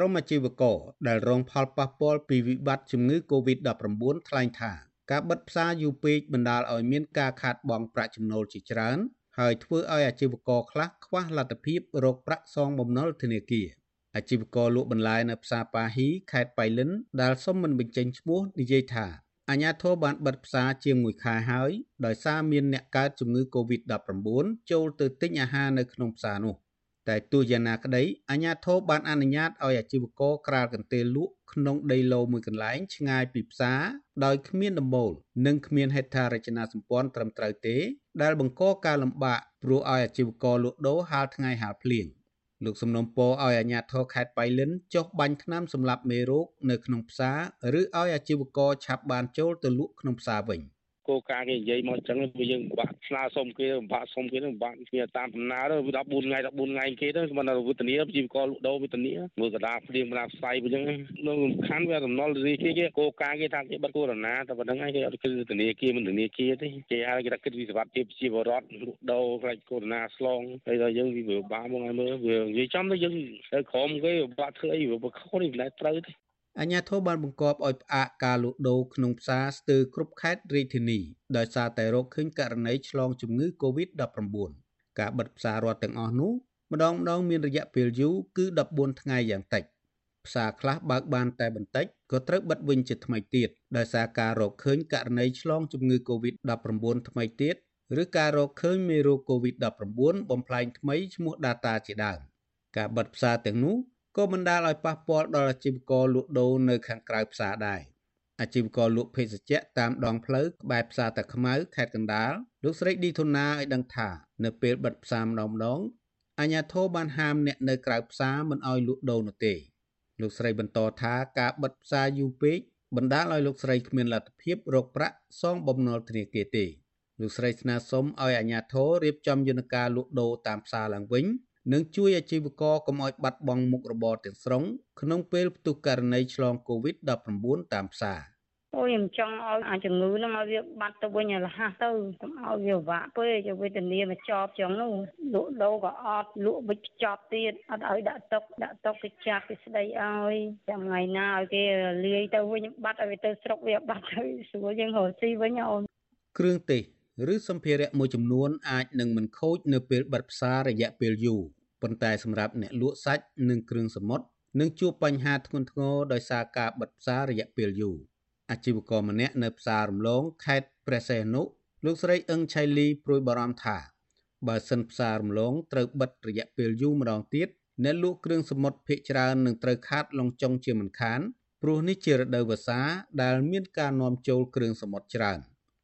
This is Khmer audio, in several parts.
ក្រុមអាជីវករដែលរងផលប៉ះពាល់ពីវិបត្តិជំងឺ Covid-19 ថ្លែងថា ការបិទផ្សារយូរពេកបណ្ដាលឲ្យមានការខាតបង់ប្រាក់ចំណូលជាច្រើន ហើយធ្វើឲ្យអាជីវករខ្លះខ្វះលទ្ធភាពរកប្រាក់សងបំណុលធនាគារអាជីវករលក់បន្លែនៅផ្សារប៉ាហ៊ីខេត្តបៃលិនដែលសុំមិនបញ្ចេញឈ្មោះនិយាយថាអាញាធរបានបិទផ្សារជាង1ខែហើយដោយសារមានអ្នកកើតជំងឺ Covid-19 ចូលទៅទិញអាហារនៅក្នុងផ្សារនោះ តែទោះយ៉ាងណាក្តីអាជ្ញាធរបានអនុញ្ញាតឲ្យអាជីវករក្រាលកន្ទេលលក់ក្នុងដីឡូមួយកន្លែងឆ្ងាយពីផ្សារដោយគ្មានដំបូលនិងគ្មានហេដ្ឋារចនាសម្ព័ន្ធត្រឹមត្រូវទេ ដែលបង្កការលំបាកព្រោះឲ្យអាជីវករលក់ដូរហាលថ្ងៃហាលភ្លៀងលោកសំណុំពរឲ្យអាជ្ញាធរខេត្តបៃលិនចុះបាញ់ថ្នាំសម្លាប់មេរោគនៅក្នុងផ្សារឬឲ្យអាជីវករឆាប់បានចូលទៅលក់ក្នុងផ្សារវិញ។ គោលការណ៍គេនិយាយមកអញ្ចឹងវាយើងបាក់ស្នើសុំគេបាក់សុំគេនឹងបាក់គ្នាតាមដំណើរទៅ14ថ្ងៃ14ថ្ងៃគេទៅមិនវេទនាជីវករលក់ដូរវេទនាមើលកដាព្រៀងកដាផ្សាយអញ្ចឹងនៅសំខាន់វាដំណុលរីគេគេគោលការណ៍គេថាគេបិទកូវីដតែប៉ុណ្្នឹងឯងគេអត់គិតធនាគារមិនធនាគារទេគេហៅគេថាគិតវិសវត្ថិភាពជីវរដ្ឋលក់ដូរខ្លាចកូវីដស្លងហើយដល់យើងវាបាក់មកឲ្យមើលវានិយាយចំទៅយើងទៅក្រុមគេបាក់ធ្វើអីវាខុសនេះមិនត្រូវទេ អាជ្ញាធរបានបង្គាប់ឲ្យផ្អាកការលក់ដូរក្នុងផ្សារស្ទើរគ្រប់ខេត្តរាជធានីដោយសារតែរកឃើញករណីឆ្លងជំងឺ Covid-19 ការបិទផ្សាររដ្ឋទាំងអស់នោះម្ដងម្ដងមានរយៈពេលយូរគឺ14ថ្ងៃយ៉ាងតិចផ្សារខ្លះបើកបានតែបន្តិចក៏ត្រូវបិទវិញជាថ្មីទៀតដោយសារការរកឃើញករណីឆ្លងជំងឺ Covid-19 ថ្មីទៀតឬការរកឃើញមេរោគ Covid-19 បំផ្លែងថ្មីឈ្មោះ Data ជាដើមការបិទផ្សារទាំងនោះ ក៏បណ្ដាលឲ្យប៉ះពាល់ដល់អាជីវករលក់ដូរនៅខាងក្រៅផ្សារដែរអាជីវករលក់ភេសជ្ជៈតាមដងផ្លូវក្បែរផ្សារតាខ្មៅខេត្តកណ្ដាលលោកស្រីឌីធូណាឲ្យដឹងថានៅពេលបិទផ្សារម្ដងម្ដងអាជ្ញាធរបានហាមអ្នកនៅក្រៅផ្សារមិនឲ្យលក់ដូរនោះទេលោកស្រីបន្តថាការបិទផ្សារយូរពេកបណ្ដាលឲ្យលោកស្រីគ្មានលទ្ធភាពរកប្រាក់សងបំណុលធនាគារទេលោកស្រីស្នើសុំឲ្យអាជ្ញាធររៀបចំយន្តការលក់ដូរតាមផ្សារឡើងវិញ និងជួយអាជីវករកុំឲ្យបាត់បង់មុខរបរទាំងស្រុងក្នុងពេលផ្ទុះករណីឆ្លង COVID-19 តាមផ្សារអូយខ្ញុំចង់ឲ្យអាជំងឺហ្នឹងឲ្យវាបាត់ទៅវិញឲ្យរហ័សទៅកុំឲ្យវាវាក់ពេកយកវេទនាមកចប់ចឹងនោះលក់ដូរក៏អត់លក់វិចចប់ទៀតអត់ឲ្យដាក់តុកដាក់តុកគេចាប់គេស្ដីឲ្យចាំថ្ងៃណាឲ្យគេលាយទៅវិញបាត់ឲ្យវាទៅស្រុកវាបាត់ទៅស្រួលយើងរកស៊ីវិញអូនគ្រឿងទេស ឬសម្ភារៈមួយចំនួនអាចនឹងមិនខូចនៅពេលបិទផ្សាររយៈពេលយូរប៉ុន្តែសម្រាប់អ្នកលក់សាច់និងគ្រឿងសមុទ្រនឹងជួបបញ្ហាធ្ងន់ធ្ងរដោយសារការបិទផ្សាររយៈពេលយូរអាជីវករម្នាក់នៅផ្សាររំលងខេត្តព្រះសីហនុលោកស្រីអឹងឆៃលីព្រួយបារម្ភថាបើសិនផ្សាររំលងត្រូវបិទរយៈពេលយូរម្ដងទៀតអ្នកលក់គ្រឿងសមុទ្រភ ieck ច្រើននឹងត្រូវខាតលងចុងជាមិនខានព្រោះនេះជារដូវវស្សាដែលមានការនាំចូលគ្រឿងសមុទ្រច្រើន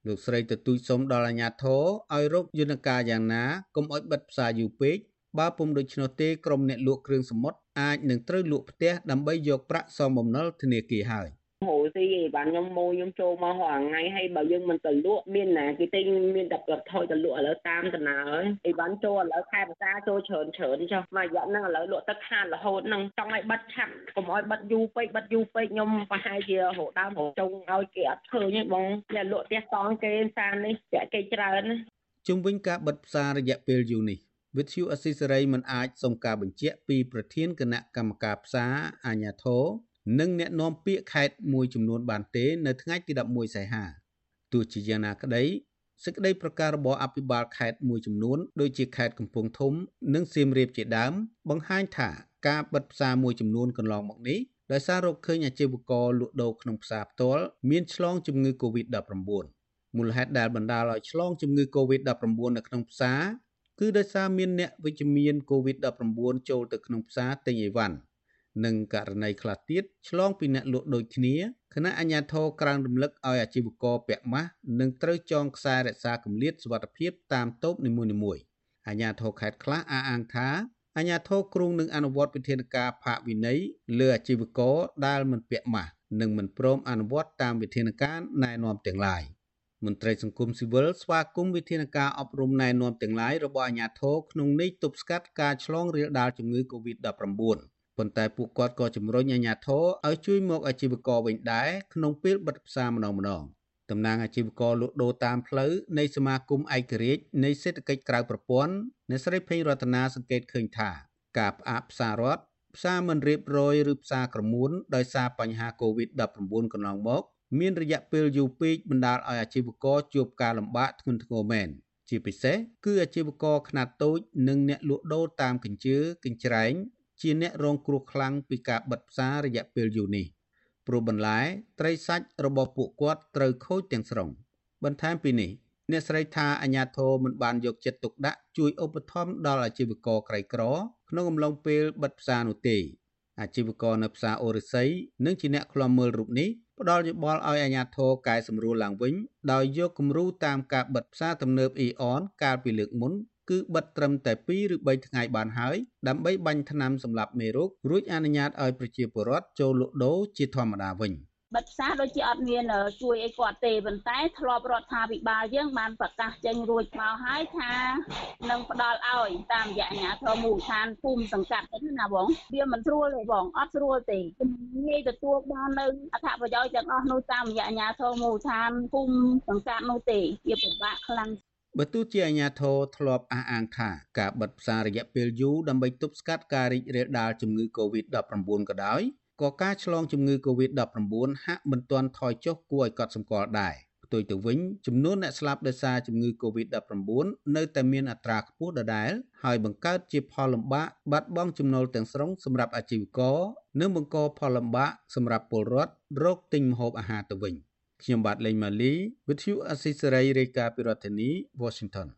លោកស្រីទទូចសុំដល់អាជ្ញាធរឲ្យរកយន្តការយ៉ាងណាកុំឲ្យបិទផ្សារយូរពេកបើពុំដូច្នោះទេក្រុមអ្នកលក់គ្រឿងសមុទ្រអាចនឹងត្រូវលក់ផ្ទះដើម្បីយកប្រាក់សងបំណុលធនាគារហើយ ហូស៊ីឯបានខ្ញុំម៉ូខ្ញុំចូលមករាល់ថ្ងៃហើយបើយើងមិនទៅលក់មានណាគេទិញមានតែគាត់ថយទៅលក់ឥឡូវតាមដំណើរហើយអីបានចូលឥឡូវខែភាសាចូលច្រើនច្រើនចុះមករយៈហ្នឹងឥឡូវលក់ទឹកខាតរហូតហ្នឹងចង់ឲ្យបិទឆាប់កុំឲ្យបិទយូរពេកបិទយូរពេកខ្ញុំប្រហែលជារហូតដើមរហូតចុងឲ្យគេអត់ឃើញទេបងអ្នកលក់ផ្ទះតង់គេសាននេះចាក់គេច្រើនជុំវិញការបិទផ្សាររយៈពេលយូរនេះវិទ្យុអស៊ីសេរីមិនអាចសុំការបញ្ជាក់ពីប្រធានគណៈកម្មការផ្សារអាជ្ញាធរ និងអ្នកនាំពាក្យខេត្តមួយចំនួនបានទេ នៅថ្ងៃទី11សីហាទោះជាយ៉ាងណាក្តីសេចក្តីប្រកាសរបស់អភិបាលខេត្តមួយចំនួនដូចជាខេត្តកំពង់ធំ និងសៀមរាបជាដើម បង្ហាញថាការបិទផ្សារមួយចំនួនកន្លងមកនេះដោយសាររកឃើញអាជីវករលក់ដូរក្នុងផ្សារផ្ទាល់មានឆ្លងជំងឺ Covid-19 មូលហេតុដែលបណ្ដាលឲ្យឆ្លងជំងឺ Covid-19 នៅក្នុងផ្សារគឺដោយសារមានអ្នកវិជ្ជមាន COVID-19 ចូលទៅក្នុងផ្សារទិញអីវ៉ាន់ និងករណីខ្លះទៀតឆ្លងពីអ្នកលក់ដូចគ្នាគណៈអាជ្ញាធរក្រានរំលឹកឲ្យអាជីវករពាក់ម៉ាស់និងត្រូវចងខ្សែរក្សាគម្លាតសុវត្ថិភាពតាមតូបនីមួយៗអាជ្ញាធរខេត្តខ្លះអះអាងថាអាជ្ញាធរគ្រងនឹងអនុវត្តវិធានការផាកវិន័យលើអាជីវករដែលមិនពាក់ម៉ាស់និងមិនព្រមអនុវត្តតាមវិធានការណែនាំទាំងឡាយមន្ត្រីសង្គមស៊ីវិលស្វាគមន៍វិធានការអប់រំណែនាំទាំងឡាយរបស់អាជ្ញាធរក្នុងន័យទប់ស្កាត់ការឆ្លងរាលដាលជំងឺ Covid-19 ប៉ុន្តែពួកគាត់ក៏ជំរុញអាជ្ញាធរឲ្យជួយមកអាជីវករវិញដែរក្នុងពេលបិទផ្សារម្ដងម្ដងតំណាងអាជីវករលក់ដូរតាមផ្លូវនៃសមាគមឯករាជ្យនៃសេដ្ឋកិច្ចក្រៅប្រព័ន្ធអ្នកស្រីភេងរតនាសង្កេតឃើញថាការផ្អាកផ្សាររដ្ឋផ្សារមិនរៀបរយឬផ្សារក្រមួនដោយសារបញ្ហា COVID-19 កន្លងមក មានរយៈពេលយូរពេកបណ្ដាលឲ្យអាជីវករជួបការលំបាកធ្ងន់ធ្ងរមែនជាពិសេសគឺអាជីវករខ្នាតតូចនិងអ្នកលក់ដូរតាមកញ្ជើកញ្ច្រែង ជាអ្នករងគ្រោះខ្លាំងពីការបិទផ្សាររយៈពេលយូរនេះព្រោះបន្លែត្រីសាច់របស់ពួកគាត់ត្រូវខូចទាំងស្រុងបន្ថែមពីនេះអ្នកស្រីថាអាញាធរមិនបានយកចិត្តទុកដាក់ជួយឧបត្ថម្ភដល់អាជីវករក្រីក្រ ក្នុងអំឡុងពេលបិទផ្សារនោះទេអាជីវករនៅផ្សារអូរិស័យនិងជាអ្នកខ្លំមើលរូបនេះផ្ដល់យោបល់ឲ្យអាជ្ញាធរកែសម្រួលឡើងវិញដោយយកគំរូតាមការបិទផ្សារទំនើបអ៊ីអនកាលពីលើកមុន គឺបិទត្រឹមតែ2ឬ3ថ្ងៃបានហើយដើម្បីបាញ់ថ្នាំសម្លាប់មេរោគរួចអនុញ្ញាតឲ្យប្រជាពលរដ្ឋចូលលក់ដូរជាធម្មតាវិញ។បិទផ្សារដូចជាអត់មានជួយអីគាត់ទេប៉ុន្តែធ្លាប់រដ្ឋាភិបាលយើងបានប្រកាសចេញរួចមកហើយថានឹងផ្ដល់ឲ្យតាមរយៈអាជ្ញាធរមូលដ្ឋានភូមិសង្កាត់ទេណាបងវាមិនស្រួលទេបងអត់ស្រួលទេងាយទទួលបាននៅអត្ថប្រយោជន៍ទាំងអស់នោះតាមរយៈអាជ្ញាធរមូលដ្ឋានភូមិសង្កាត់នោះទេវាពិបាកខ្លាំង បើទោះជាអាញាធរធ្លាប់អះអាងថាការបិទផ្សាររយៈពេលយូរដើម្បីទប់ស្កាត់ការរីករាលដាលជំងឺ Covid-19 ក៏ដោយក៏ការឆ្លងជំងឺ Covid-19 ហាក់មិនទាន់ថយចុះគួរឲ្យកត់សម្គាល់ដែរផ្ទុយទៅវិញចំនួនអ្នកស្លាប់ដោយសារជំងឺ Covid-19 នៅតែមានអត្រាខ្ពស់ដដែលហើយបង្កើតជាផលលំបាកបាត់បង់ចំណូលទាំងស្រុងសម្រាប់អាជីវករនិងបង្កផលលំបាកសម្រាប់ពលរដ្ឋរកទិញម្ហូបអាហារទៅវិញ ខ្ញុំបាទលេងម៉ាលី With you Assisary រាយការណ៍ពីរដ្ឋធានី Washington